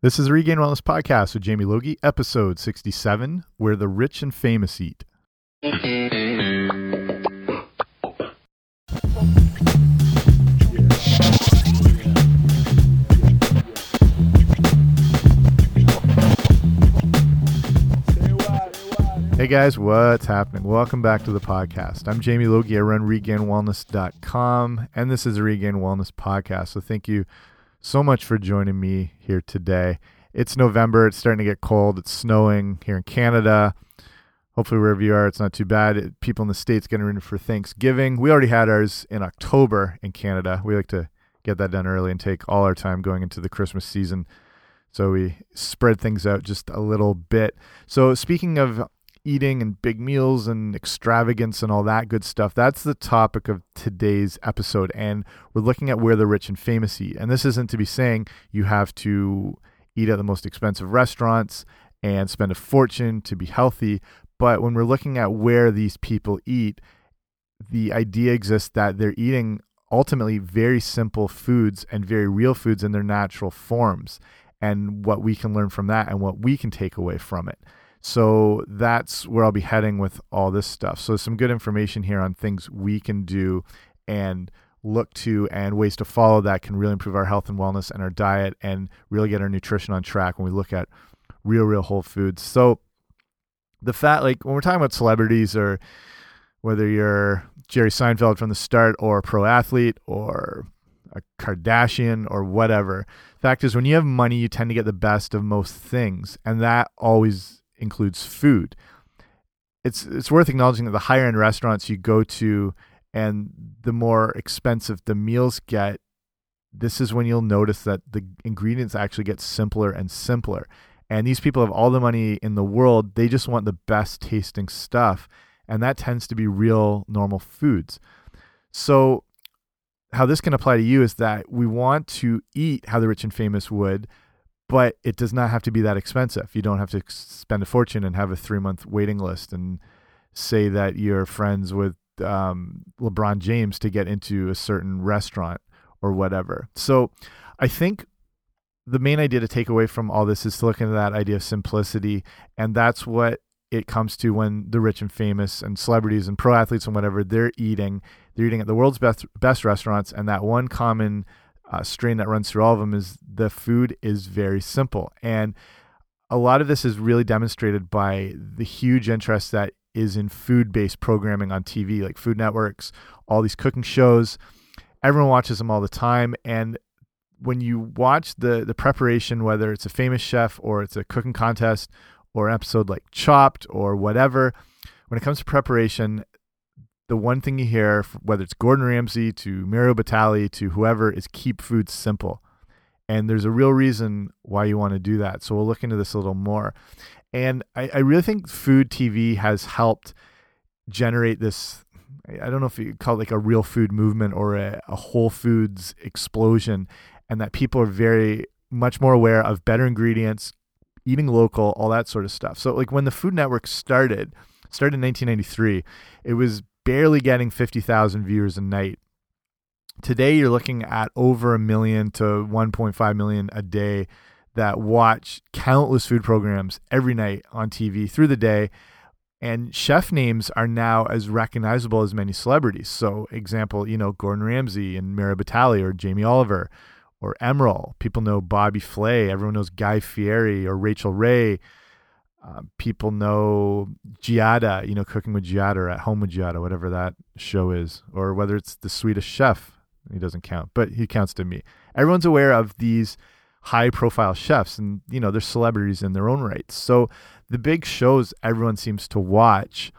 This is the Regained Wellness Podcast with Jamie Logie, episode 67 Where the Rich and Famous Eat. Hey guys, what's happening? Welcome back to the podcast. I'm Jamie Logie. I run regainedwellness.com, and this is the Regained Wellness Podcast. So thank you so much for joining me here today. It's November. It's starting to get cold. It's snowing here in Canada. Hopefully, wherever you are, it's not too bad. People in the States getting ready for Thanksgiving. We already had ours in October in Canada. We like to get that done early and take all our time going into the Christmas season. So we spread things out just a little bit. So, speaking of eating and big meals and extravagance and all that good stuff. That's the topic of today's episode. And we're looking at where the rich and famous eat. And this isn't to be saying you have to eat at the most expensive restaurants and spend a fortune to be healthy. But when we're looking at where these people eat, the idea exists that they're eating ultimately very simple foods and very real foods in their natural forms and what we can learn from that and what we can take away from it. So that's where I'll be heading with all this stuff. So some good information here on things we can do and look to and ways to follow that can really improve our health and wellness and our diet and really get our nutrition on track when we look at real real whole foods. So the fat like when we're talking about celebrities or whether you're Jerry Seinfeld from the start or a pro athlete or a Kardashian or whatever. Fact is when you have money you tend to get the best of most things and that always includes food. It's it's worth acknowledging that the higher end restaurants you go to and the more expensive the meals get, this is when you'll notice that the ingredients actually get simpler and simpler. And these people have all the money in the world, they just want the best tasting stuff, and that tends to be real normal foods. So how this can apply to you is that we want to eat how the rich and famous would, but it does not have to be that expensive. You don't have to spend a fortune and have a three month waiting list and say that you're friends with um, LeBron James to get into a certain restaurant or whatever. So I think the main idea to take away from all this is to look into that idea of simplicity. And that's what it comes to when the rich and famous and celebrities and pro athletes and whatever they're eating. They're eating at the world's best best restaurants, and that one common uh, strain that runs through all of them is the food is very simple. And a lot of this is really demonstrated by the huge interest that is in food based programming on TV, like Food Networks, all these cooking shows. Everyone watches them all the time. And when you watch the, the preparation, whether it's a famous chef or it's a cooking contest or an episode like Chopped or whatever, when it comes to preparation, the one thing you hear, whether it's Gordon Ramsay to Mario Batali to whoever, is keep food simple. And there's a real reason why you want to do that. So we'll look into this a little more. And I, I really think food TV has helped generate this. I don't know if you call it like a real food movement or a, a whole foods explosion, and that people are very much more aware of better ingredients, eating local, all that sort of stuff. So, like when the Food Network started, started in 1993, it was barely getting 50,000 viewers a night. Today, you're looking at over a million to 1.5 million a day that watch countless food programs every night on TV through the day. And chef names are now as recognizable as many celebrities. So, example, you know, Gordon Ramsay and Mario Batali or Jamie Oliver or Emeril. People know Bobby Flay. Everyone knows Guy Fieri or Rachael Ray um, people know Giada, you know, cooking with Giada or at home with Giada, whatever that show is, or whether it's the Swedish chef. He doesn't count, but he counts to me. Everyone's aware of these high profile chefs and, you know, they're celebrities in their own rights. So the big shows everyone seems to watch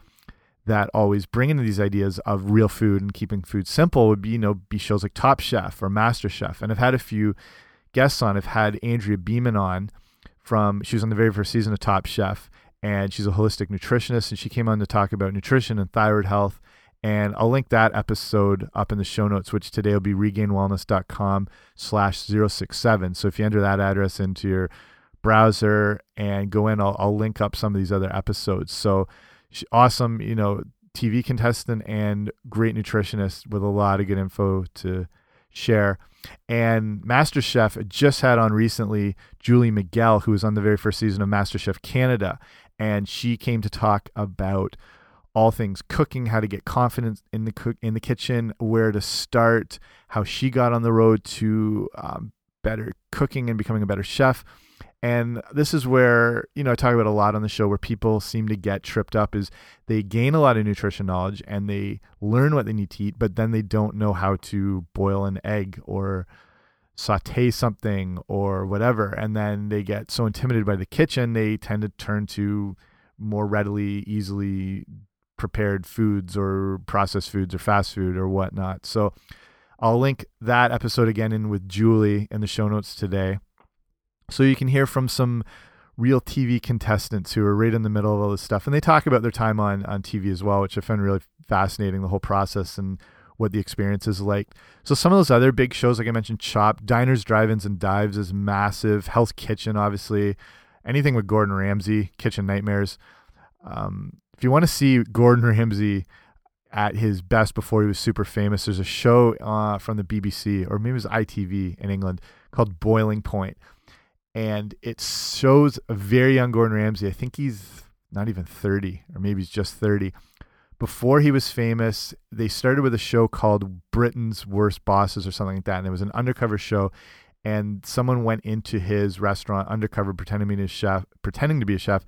that always bring in these ideas of real food and keeping food simple would be, you know, be shows like Top Chef or Master Chef. And I've had a few guests on. I've had Andrea Beaman on from she was on the very first season of Top Chef, and she's a holistic nutritionist, and she came on to talk about nutrition and thyroid health. And I'll link that episode up in the show notes, which today will be regainedwellness.com slash 067. So if you enter that address into your browser and go in, I'll, I'll link up some of these other episodes. So she, awesome, you know, TV contestant and great nutritionist with a lot of good info to share. And MasterChef just had on recently Julie Miguel, who was on the very first season of MasterChef Canada. And she came to talk about all things cooking, how to get confidence in the cook in the kitchen, where to start, how she got on the road to um, better cooking and becoming a better chef. And this is where, you know, I talk about a lot on the show where people seem to get tripped up is they gain a lot of nutrition knowledge and they learn what they need to eat, but then they don't know how to boil an egg or saute something or whatever. And then they get so intimidated by the kitchen, they tend to turn to more readily, easily prepared foods or processed foods or fast food or whatnot. So I'll link that episode again in with Julie in the show notes today. So you can hear from some real TV contestants who are right in the middle of all this stuff. And they talk about their time on, on TV as well, which I find really fascinating, the whole process and what the experience is like. So some of those other big shows, like I mentioned, Chop, Diners, Drive-Ins, and Dives is massive. Hell's Kitchen, obviously. Anything with Gordon Ramsay, Kitchen Nightmares. Um, if you want to see Gordon Ramsay at his best before he was super famous, there's a show uh, from the BBC or maybe it was ITV in England called Boiling Point, and it shows a very young Gordon Ramsay. I think he's not even 30, or maybe he's just 30. Before he was famous, they started with a show called Britain's Worst Bosses or something like that, and it was an undercover show. And someone went into his restaurant undercover, pretending to be a chef, pretending to be a chef,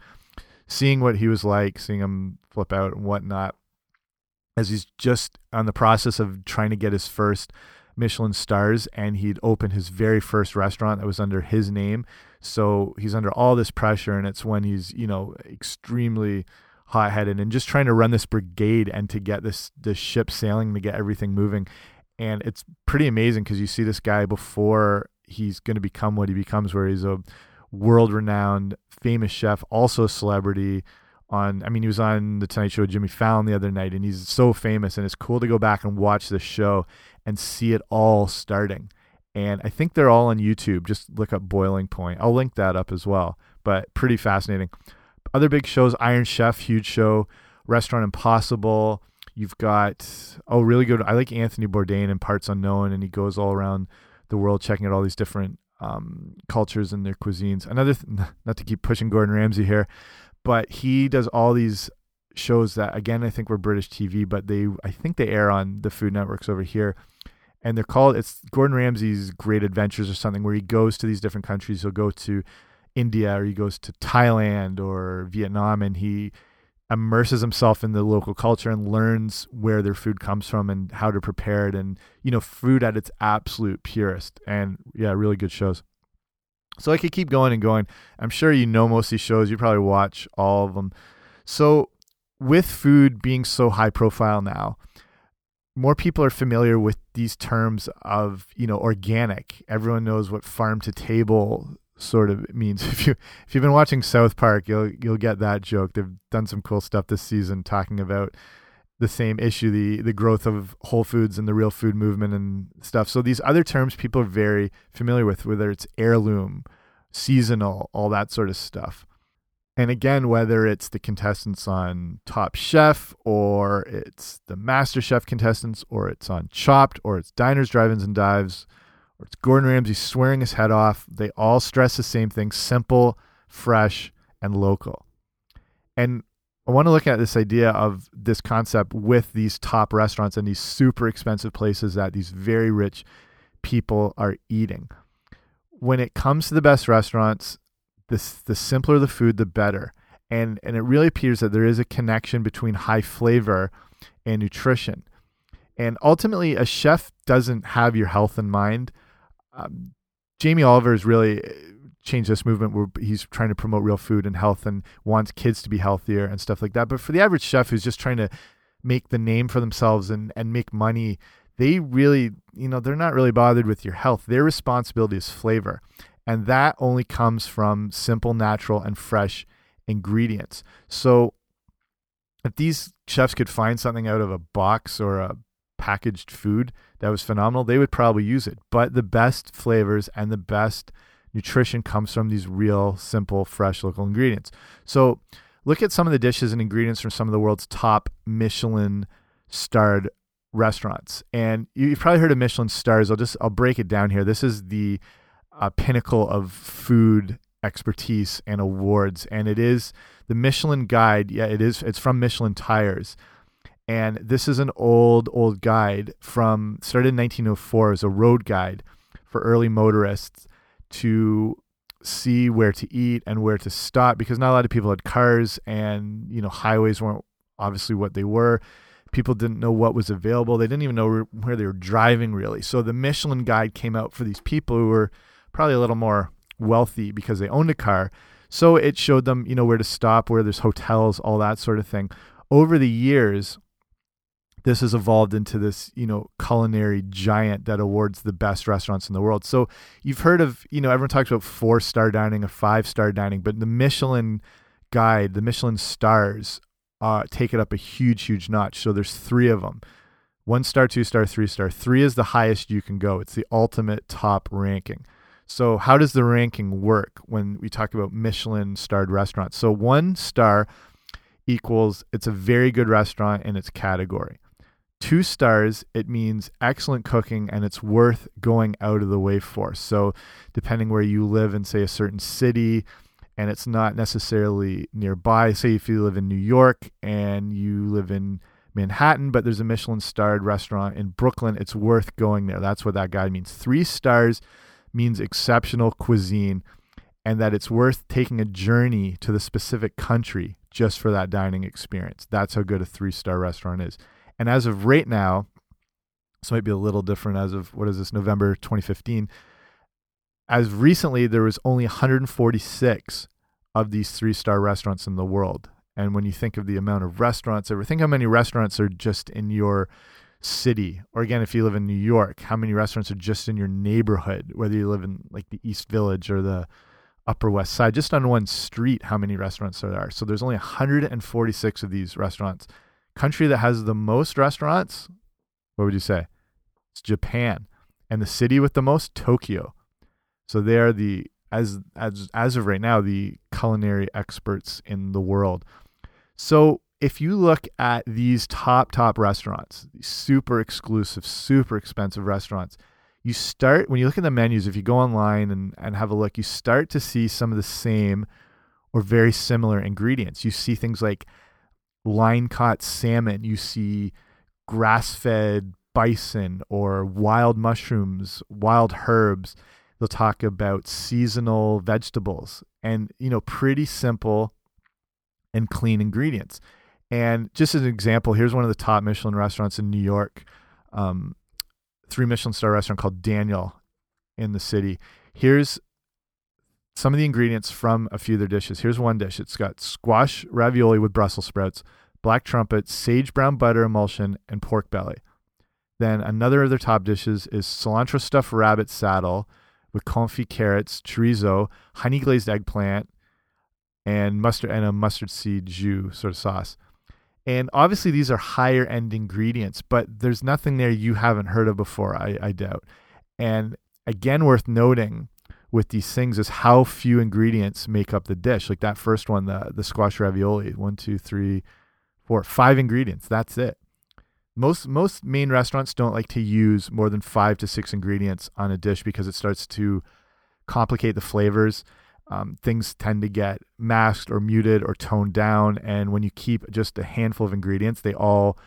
seeing what he was like, seeing him flip out and whatnot, as he's just on the process of trying to get his first Michelin stars, and he'd open his very first restaurant that was under his name. So he's under all this pressure, and it's when he's you know extremely hot headed and just trying to run this brigade and to get this this ship sailing to get everything moving. And it's pretty amazing because you see this guy before he's going to become what he becomes, where he's a world renowned, famous chef, also a celebrity. On, I mean, he was on the Tonight Show with Jimmy Fallon the other night, and he's so famous. And it's cool to go back and watch this show and see it all starting. And I think they're all on YouTube. Just look up Boiling Point. I'll link that up as well. But pretty fascinating. Other big shows: Iron Chef, huge show. Restaurant Impossible. You've got oh, really good. I like Anthony Bourdain in Parts Unknown, and he goes all around the world checking out all these different um, cultures and their cuisines. Another, th not to keep pushing Gordon Ramsay here, but he does all these shows that again I think were British TV, but they I think they air on the food networks over here. And they're called it's Gordon Ramsay's Great Adventures or something where he goes to these different countries. He'll go to India or he goes to Thailand or Vietnam and he immerses himself in the local culture and learns where their food comes from and how to prepare it and you know food at its absolute purest and yeah really good shows so i could keep going and going i'm sure you know most of these shows you probably watch all of them so with food being so high profile now more people are familiar with these terms of you know organic everyone knows what farm to table sort of means. If you if you've been watching South Park, you'll you'll get that joke. They've done some cool stuff this season talking about the same issue, the the growth of Whole Foods and the real food movement and stuff. So these other terms people are very familiar with, whether it's heirloom, seasonal, all that sort of stuff. And again, whether it's the contestants on Top Chef or it's the Master Chef contestants or it's on Chopped or it's Diners, Drive-ins and Dives, or it's Gordon Ramsay swearing his head off. They all stress the same thing simple, fresh, and local. And I want to look at this idea of this concept with these top restaurants and these super expensive places that these very rich people are eating. When it comes to the best restaurants, this the simpler the food, the better. And and it really appears that there is a connection between high flavor and nutrition. And ultimately, a chef doesn't have your health in mind um, Jamie Oliver is really changed this movement where he's trying to promote real food and health and wants kids to be healthier and stuff like that. But for the average chef who's just trying to make the name for themselves and, and make money, they really, you know, they're not really bothered with your health. Their responsibility is flavor. And that only comes from simple, natural, and fresh ingredients. So if these chefs could find something out of a box or a packaged food that was phenomenal, they would probably use it. But the best flavors and the best nutrition comes from these real, simple, fresh local ingredients. So look at some of the dishes and ingredients from some of the world's top Michelin starred restaurants. And you've probably heard of Michelin stars. I'll just I'll break it down here. This is the uh, pinnacle of food expertise and awards, and it is the Michelin Guide. Yeah, it is. It's from Michelin Tires, and this is an old old guide from started in 1904 as a road guide for early motorists to see where to eat and where to stop because not a lot of people had cars and you know highways weren't obviously what they were people didn't know what was available they didn't even know where they were driving really so the michelin guide came out for these people who were probably a little more wealthy because they owned a car. So it showed them, you know, where to stop, where there's hotels, all that sort of thing. Over the years, this has evolved into this, you know, culinary giant that awards the best restaurants in the world. So you've heard of, you know, everyone talks about four star dining or five star dining, but the Michelin guide, the Michelin stars, uh, take it up a huge, huge notch. So there's three of them one star, two star, three star. Three is the highest you can go, it's the ultimate top ranking. So, how does the ranking work when we talk about Michelin starred restaurants? So, one star equals it's a very good restaurant in its category. Two stars, it means excellent cooking and it's worth going out of the way for. So, depending where you live in, say, a certain city, and it's not necessarily nearby, say, if you live in New York and you live in Manhattan, but there's a Michelin starred restaurant in Brooklyn, it's worth going there. That's what that guy means. Three stars means exceptional cuisine and that it's worth taking a journey to the specific country just for that dining experience. That's how good a three star restaurant is. And as of right now, this might be a little different as of what is this, November 2015. As recently, there was only 146 of these three star restaurants in the world. And when you think of the amount of restaurants, ever think how many restaurants are just in your city or again if you live in new york how many restaurants are just in your neighborhood whether you live in like the east village or the upper west side just on one street how many restaurants there are so there's only 146 of these restaurants country that has the most restaurants what would you say it's japan and the city with the most tokyo so they are the as as as of right now the culinary experts in the world so if you look at these top top restaurants, super exclusive, super expensive restaurants, you start when you look at the menus. If you go online and and have a look, you start to see some of the same or very similar ingredients. You see things like line caught salmon. You see grass fed bison or wild mushrooms, wild herbs. They'll talk about seasonal vegetables and you know pretty simple and clean ingredients and just as an example, here's one of the top Michelin restaurants in New York, um, three Michelin star restaurant called Daniel in the city. Here's some of the ingredients from a few of their dishes. Here's one dish. It's got squash ravioli with Brussels sprouts, black trumpet, sage brown butter emulsion, and pork belly. Then another of their top dishes is cilantro stuffed rabbit saddle with confit carrots, chorizo, honey glazed eggplant, and mustard and a mustard seed jus sort of sauce. And obviously, these are higher end ingredients, but there's nothing there you haven't heard of before, I, I doubt. And again, worth noting with these things is how few ingredients make up the dish. Like that first one, the, the squash ravioli one, two, three, four, five ingredients. That's it. Most most main restaurants don't like to use more than five to six ingredients on a dish because it starts to complicate the flavors um, things tend to get masked or muted or toned down. And when you keep just a handful of ingredients, they all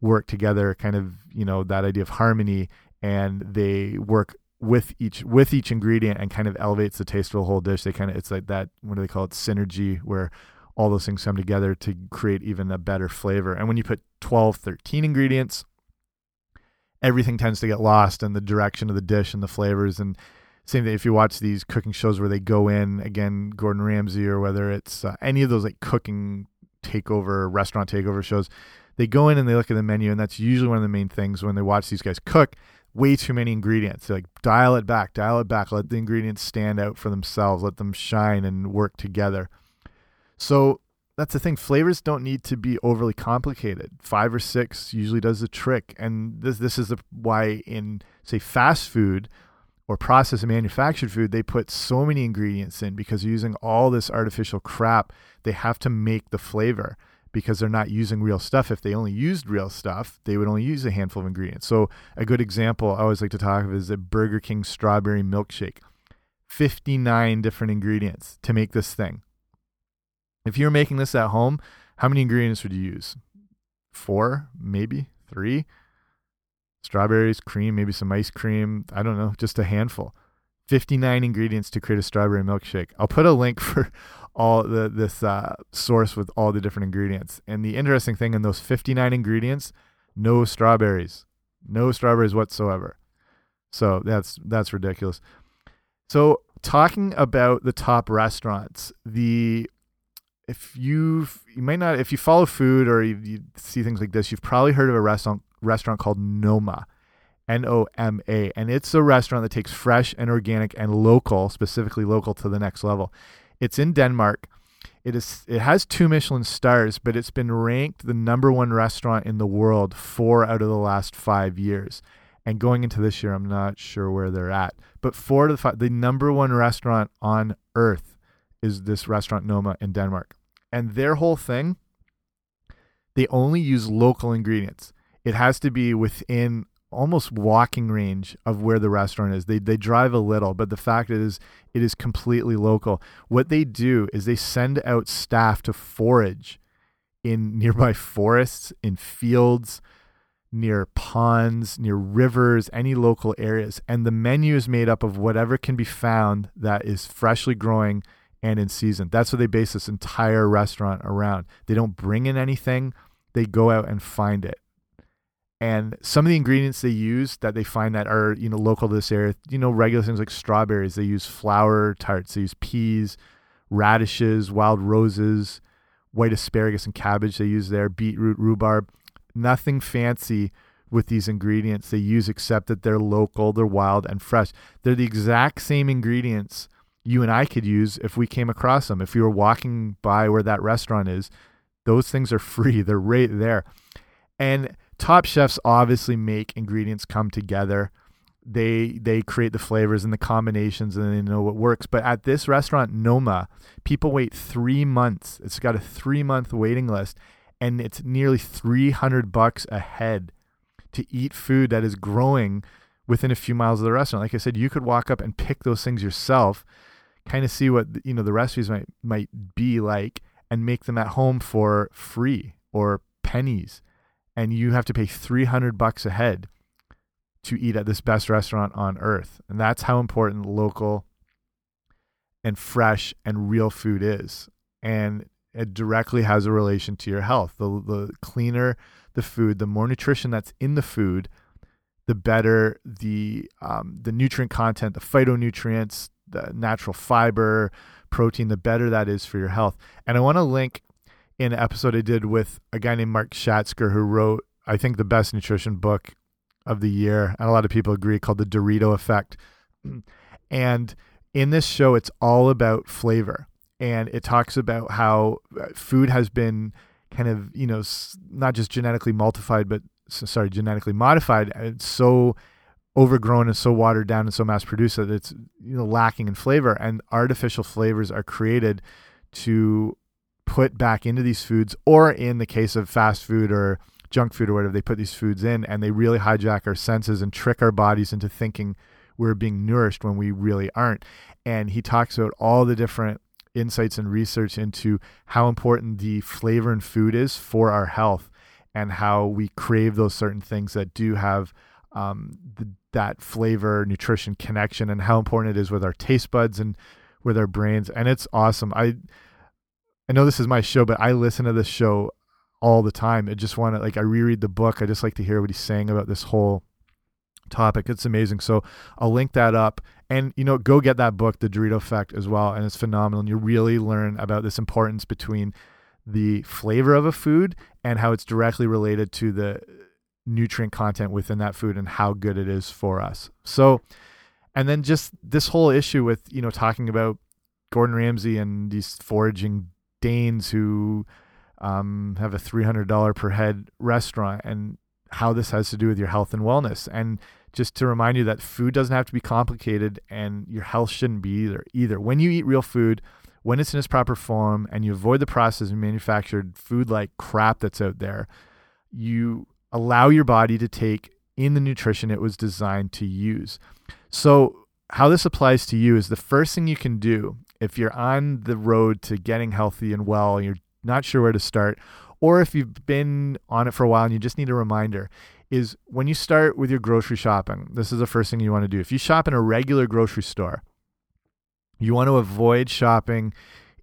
work together, kind of, you know, that idea of harmony, and they work with each with each ingredient and kind of elevates the taste of the whole dish. They kind of it's like that what do they call it synergy where all those things come together to create even a better flavor. And when you put 12, 13 ingredients, everything tends to get lost in the direction of the dish and the flavors and same thing if you watch these cooking shows where they go in again gordon ramsay or whether it's uh, any of those like cooking takeover restaurant takeover shows they go in and they look at the menu and that's usually one of the main things when they watch these guys cook way too many ingredients. Like dial it back dial it back. Let the ingredients stand out for themselves. Let them shine and work together. So that's the thing. Flavors don't need to be overly complicated. Five or six usually does the trick. And this this is the, why in say fast food or processed and manufactured food, they put so many ingredients in because using all this artificial crap, they have to make the flavor because they're not using real stuff. If they only used real stuff, they would only use a handful of ingredients. So, a good example I always like to talk of is a Burger King strawberry milkshake. 59 different ingredients to make this thing. If you're making this at home, how many ingredients would you use? Four, maybe three. Strawberries, cream, maybe some ice cream. I don't know, just a handful. 59 ingredients to create a strawberry milkshake. I'll put a link for all the this uh, source with all the different ingredients. And the interesting thing in those 59 ingredients, no strawberries, no strawberries whatsoever. So that's that's ridiculous. So talking about the top restaurants, the if you you might not if you follow food or you, you see things like this, you've probably heard of a restaurant restaurant called Noma. N O M A. And it's a restaurant that takes fresh and organic and local, specifically local, to the next level. It's in Denmark. It is it has two Michelin stars, but it's been ranked the number one restaurant in the world four out of the last five years. And going into this year, I'm not sure where they're at. But four to the five, the number one restaurant on earth is this restaurant Noma in Denmark. And their whole thing, they only use local ingredients. It has to be within almost walking range of where the restaurant is. They they drive a little, but the fact is it is completely local. What they do is they send out staff to forage in nearby forests, in fields, near ponds, near rivers, any local areas. And the menu is made up of whatever can be found that is freshly growing and in season. That's what they base this entire restaurant around. They don't bring in anything, they go out and find it and some of the ingredients they use that they find that are you know local to this area you know regular things like strawberries they use flour tarts they use peas radishes wild roses white asparagus and cabbage they use there beetroot rhubarb. Nothing fancy with these ingredients they use except that they're local they're wild and fresh. They're the exact same ingredients you and I could use if we came across them if we were walking by where that restaurant is those things are free. They're right there. And top chefs obviously make ingredients come together. They they create the flavors and the combinations and they know what works. But at this restaurant noma people wait three months. It's got a three month waiting list and it's nearly 300 bucks a head to eat food that is growing within a few miles of the restaurant. Like i said you could walk up and pick those things yourself kind of see what you know the recipes might might be like and make them at home for free or pennies and you have to pay 300 bucks a head to eat at this best restaurant on earth. And that's how important local and fresh and real food is. And it directly has a relation to your health. The, the cleaner the food, the more nutrition that's in the food, the better the um, the nutrient content, the phytonutrients, the natural fiber, protein, the better that is for your health. And I want to link in an episode I did with a guy named Mark Schatzker who wrote, I think, the best nutrition book of the year, and a lot of people agree, called The Dorito Effect. And in this show, it's all about flavor. And it talks about how uh, food has been kind of, you know, not just genetically multiplied, but sorry, genetically modified. It's so overgrown and so watered down and so mass produced that it's, you know, lacking in flavor. And artificial flavors are created to put back into these foods, or in the case of fast food or junk food or whatever, they put these foods in and they really hijack our senses and trick our bodies into thinking we're being nourished when we really aren't. And he talks about all the different insights and research into how important the flavor in food is for our health and how we crave those certain things that do have um, the, that flavor nutrition connection and how important it is with our taste buds and with our brains and it's awesome i I know this is my show, but I listen to this show all the time. I just want to like I reread the book. I just like to hear what he's saying about this whole topic. It's amazing. So I'll link that up. And you know, go get that book, The Dorito Effect, as well. And it's phenomenal. And you really learn about this importance between the flavor of a food and how it's directly related to the nutrient content within that food and how good it is for us. So and then just this whole issue with, you know, talking about Gordon Ramsay and these foraging Danes who um, have a $300 per head restaurant and how this has to do with your health and wellness. And just to remind you that food doesn't have to be complicated and your health shouldn't be either. Either when you eat real food, when it's in its proper form and you avoid the processed and manufactured food like crap that's out there, you allow your body to take in the nutrition it was designed to use. So, how this applies to you is the first thing you can do if you're on the road to getting healthy and well, and you're not sure where to start, or if you've been on it for a while and you just need a reminder, is when you start with your grocery shopping, this is the first thing you want to do. If you shop in a regular grocery store, you want to avoid shopping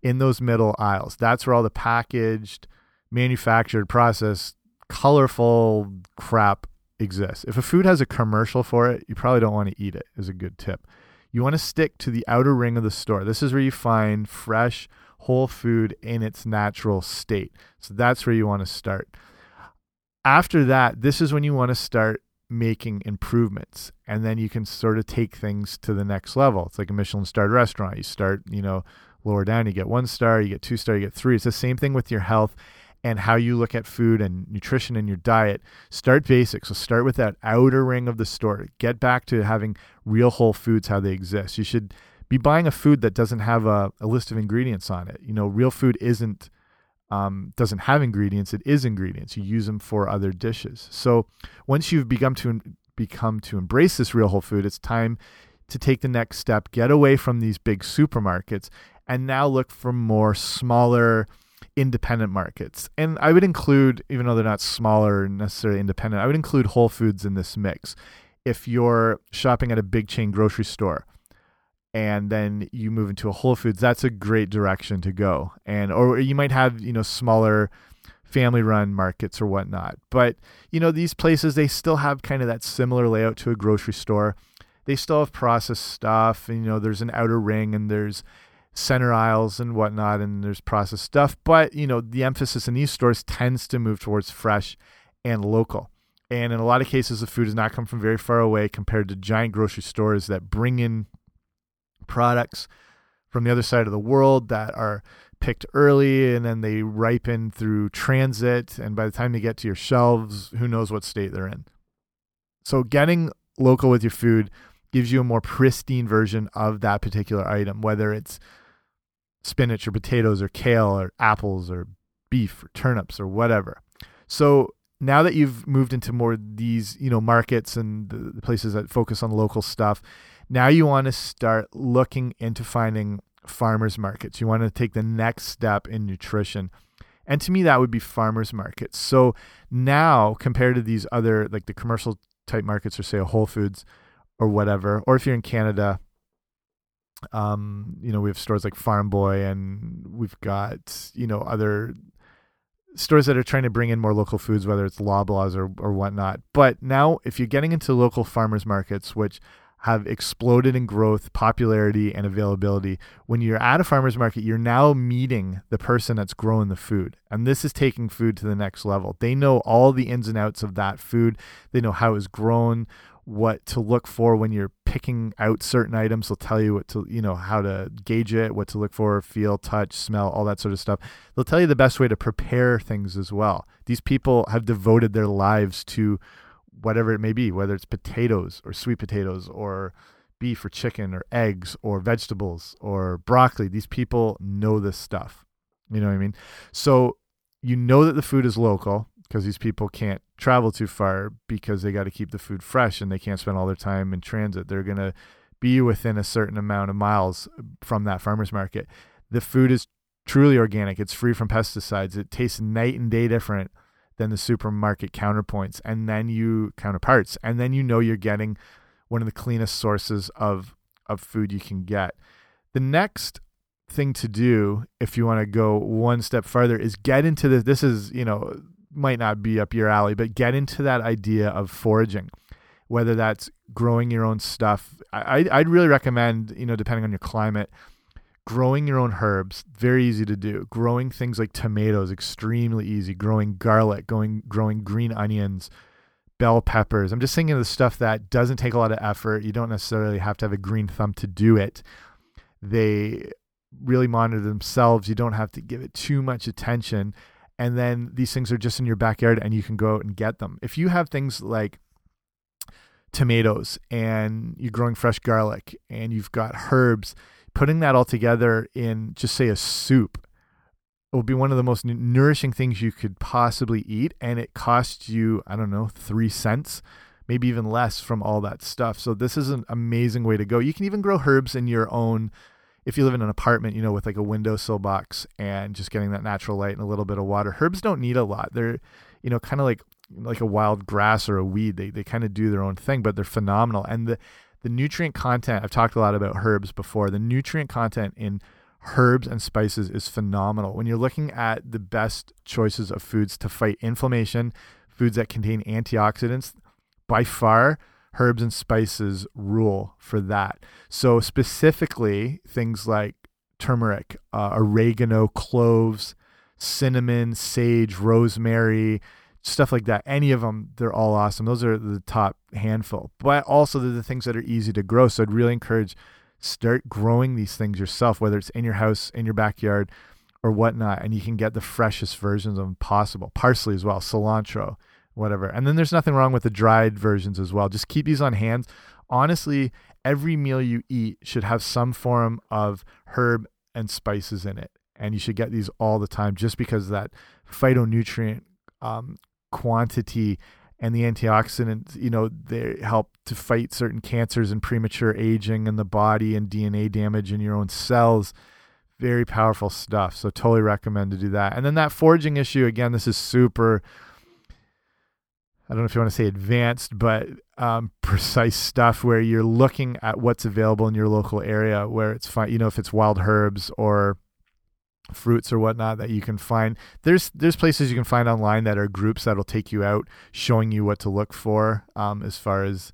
in those middle aisles. That's where all the packaged, manufactured, processed, colorful crap exists. If a food has a commercial for it, you probably don't want to eat it, is a good tip. You want to stick to the outer ring of the store. This is where you find fresh, whole food in its natural state. So that's where you want to start. After that, this is when you want to start making improvements and then you can sort of take things to the next level it's like a michelin starred restaurant you start you know lower down you get one star you get two star you get three it's the same thing with your health and how you look at food and nutrition in your diet start basic. So start with that outer ring of the store. Get back to having real whole foods how they exist. You should be buying a food that doesn't have a, a list of ingredients on it. You know real food isn't um, doesn't have ingredients, it is ingredients. You use them for other dishes. So once you've become to become to embrace this real whole food, it's time to take the next step, get away from these big supermarkets, and now look for more smaller independent markets. And I would include, even though they're not smaller necessarily independent, I would include Whole Foods in this mix. If you're shopping at a big chain grocery store, and then you move into a Whole Foods, that's a great direction to go. And or you might have you know smaller family run markets or whatnot. But you know these places they still have kind of that similar layout to a grocery store. They still have processed stuff, and you know there's an outer ring and there's center aisles and whatnot, and there's processed stuff. But you know the emphasis in these stores tends to move towards fresh and local. And in a lot of cases, the food does not come from very far away compared to giant grocery stores that bring in products from the other side of the world that are picked early and then they ripen through transit. And by the time they get to your shelves, who knows what state they're in. So, getting local with your food gives you a more pristine version of that particular item, whether it's spinach or potatoes or kale or apples or beef or turnips or whatever. So, now that you've moved into more these, you know, markets and the places that focus on local stuff, now you want to start looking into finding farmers markets. You want to take the next step in nutrition. And to me, that would be farmers markets. So now, compared to these other, like the commercial type markets, or say a Whole Foods or whatever, or if you're in Canada, um, you know, we have stores like Farm Boy and we've got, you know, other stores that are trying to bring in more local foods, whether it's Loblaws or, or whatnot. But now, if you're getting into local farmers markets, which have exploded in growth, popularity, and availability. When you're at a farmer's market, you're now meeting the person that's growing the food. And this is taking food to the next level. They know all the ins and outs of that food, they know how it's grown, what to look for when you're picking out certain items. They'll tell you what to, you know, how to gauge it, what to look for, feel, touch, smell, all that sort of stuff. They'll tell you the best way to prepare things as well. These people have devoted their lives to whatever it may be, whether it's potatoes or sweet potatoes or beef or chicken or eggs or vegetables or broccoli. These people know this stuff. You know what I mean? So you know that the food is local because these people can't travel too far because they got to keep the food fresh and they can't spend all their time in transit. They're going to be within a certain amount of miles from that farmer's market. The food is truly organic. It's free from pesticides. It tastes night and day different than the supermarket counterpoints and then you counterparts and then you know you're getting one of the cleanest sources of of food you can get the next thing to do if you want to go one step further is get into this this is you know might not be up your alley but get into that idea of foraging whether that's growing your own stuff. I, i'd really recommend you know depending on your climate growing your own herbs very easy to do. Growing things like tomatoes extremely easy. Growing garlic going growing green onions bell peppers. I'm just thinking of the stuff that doesn't take a lot of effort. You don't necessarily have to have a green thumb to do it. They really monitor themselves. You don't have to give it too much attention and then these things are just in your backyard and you can go out and get them. If you have things like tomatoes and you're growing fresh garlic and you've got herbs putting that all together in just say a soup will be one of the most nourishing things you could possibly eat and it costs you i don't know 3 cents maybe even less from all that stuff. So this is an amazing way to go. You can even grow herbs in your own if you live in an apartment you know with like a windowsill box and just getting that natural light and a little bit of water herbs don't need a lot. They're you know kind of like like a wild grass or a weed. They, they kind of do their own thing but they're phenomenal. And the the nutrient content i've talked a lot about herbs before. The nutrient content in herbs and spices is phenomenal. When you're looking at the best choices of foods to fight inflammation, foods that contain antioxidants, by far, herbs and spices rule for that. So, specifically, things like turmeric, uh, oregano, cloves, cinnamon, sage, rosemary, stuff like that. Any of them, they're all awesome. Those are the top handful. But also, they're the things that are easy to grow. So, I'd really encourage start growing these things yourself, whether it's in your house, in your backyard, or whatnot, and you can get the freshest versions of them possible. Parsley as well, cilantro, whatever. And then there's nothing wrong with the dried versions as well. Just keep these on hand. Honestly, every meal you eat should have some form of herb and spices in it. And you should get these all the time just because that phytonutrient um, quantity and the antioxidants, you know, they help to fight certain cancers and premature aging in the body and DNA damage in your own cells. Very powerful stuff. So totally recommend to do that. And then that foraging issue, again, this is super I don't know if you want to say advanced, but um, precise stuff where you're looking at what's available in your local area, where it's fine, you know, if it's wild herbs or fruits or whatnot that you can find. There's there's places you can find online that are groups that'll take you out, showing you what to look for um, as far as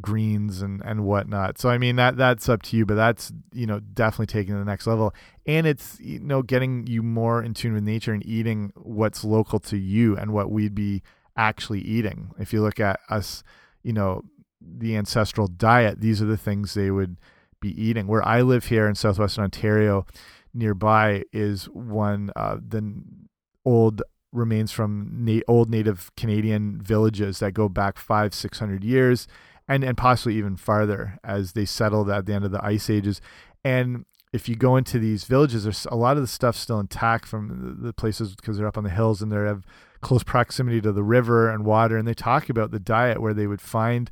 greens and and whatnot. So I mean that that's up to you, but that's you know definitely taking the next level, and it's you know getting you more in tune with nature and eating what's local to you and what we'd be actually eating. If you look at us, you know the ancestral diet, these are the things they would be eating. Where I live here in southwestern Ontario, nearby is one uh, the old remains from na old native Canadian villages that go back five six hundred years, and and possibly even farther as they settled at the end of the ice ages. And if you go into these villages, there's a lot of the stuff still intact from the, places because they're up on the hills and they have close proximity to the river and water. And they talk about the diet where they would find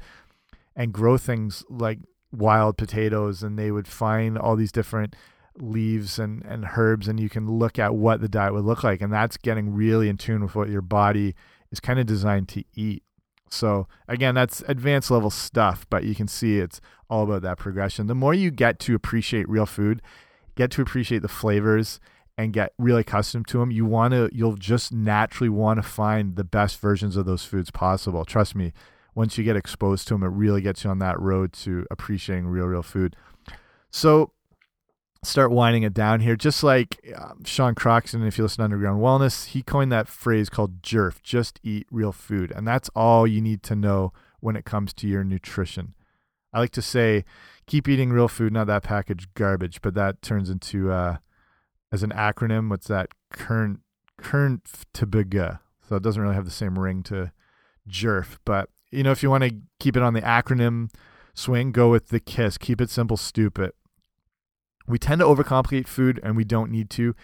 and grow things like wild potatoes, and they would find all these different leaves and, and herbs and you can look at what the diet would look like and that's getting really in tune with what your body is kind of designed to eat so again that's advanced level stuff but you can see it's all about that progression. The more you get to appreciate real food get to appreciate the flavors and get really accustomed to them you want to you'll just naturally want to find the best versions of those foods possible. Trust me once you get exposed to them it really gets you on that road to appreciating real real food. So start winding it down here. Just like um, Sean Croxton, if you listen to Underground Wellness, he coined that phrase called JERF, just eat real food. And that's all you need to know when it comes to your nutrition. I like to say, keep eating real food, not that packaged garbage, but that turns into, uh, as an acronym, what's that? Current, current TBG. So it doesn't really have the same ring to JERF. But, you know, if you want to keep it on the acronym swing, go with the KISS. Keep it simple, stupid we tend to overcomplicate food and we don't need to.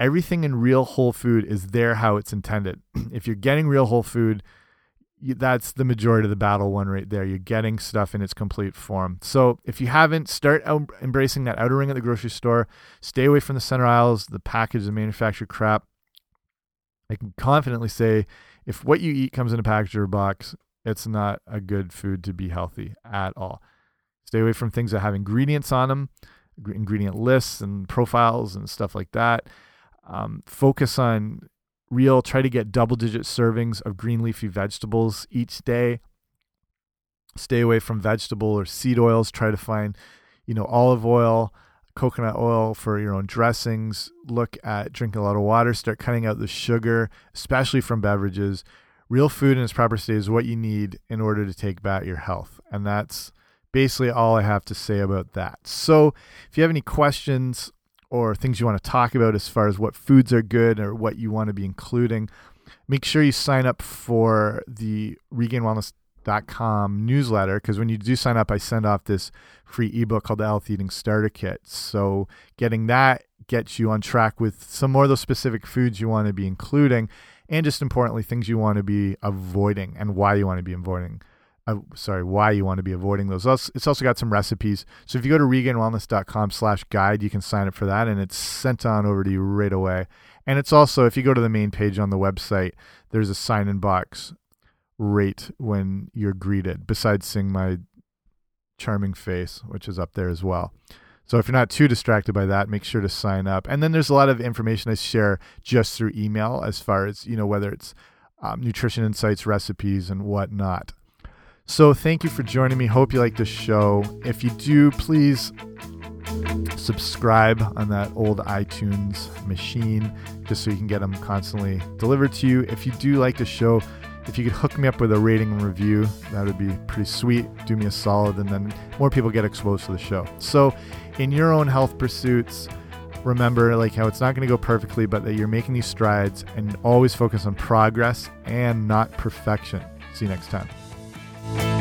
Everything in real whole food is there how it's intended. if you're getting real whole food, that's the majority of the battle one right there. You're getting stuff in its complete form. So if you haven't, start embracing that outer ring at the grocery store. Stay away from the center aisles, the packaged and manufactured crap. I can confidently say if what you eat comes in a package or a box, it's not a good food to be healthy at all. Stay away from things that have ingredients on them ingredient lists and profiles and stuff like that. Um, focus on real, try to get double digit servings of green leafy vegetables each day. Stay away from vegetable or seed oils. Try to find, you know, olive oil, coconut oil for your own dressings. Look at drinking a lot of water. Start cutting out the sugar, especially from beverages. Real food in its proper state is what you need in order to take back your health. And that's basically all I have to say about that. So, if you have any questions or things you want to talk about as far as what foods are good or what you want to be including, make sure you sign up for the Regained Wellness newsletter because when you do sign up, I send off this free ebook called the Health Eating Starter Kit. So getting that gets you on track with some more of those specific foods you want to be including, and just importantly, things you want to be avoiding and why you want to be avoiding. Uh, sorry, why you want to be avoiding those. It's also got some recipes. So if you go to regainedwellness.com slash guide, you can sign up for that and it's sent on over to you right away. And it's also, if you go to the main page on the website, there's a sign in box rate when you're greeted, besides seeing my charming face, which is up there as well. So if you're not too distracted by that, make sure to sign up. And then there's a lot of information I share just through email as far as, you know, whether it's um, nutrition insights, recipes, and whatnot. So thank you for joining me. Hope you like the show. If you do, please subscribe on that old iTunes machine just so you can get them constantly delivered to you. If you do like the show, if you could hook me up with a rating and review, that would be pretty sweet. Do me a solid, and then more people get exposed to the show. So, in your own health pursuits, remember like how it's not going to go perfectly, but that you're making these strides and always focus on progress and not perfection. See you next time. Bye.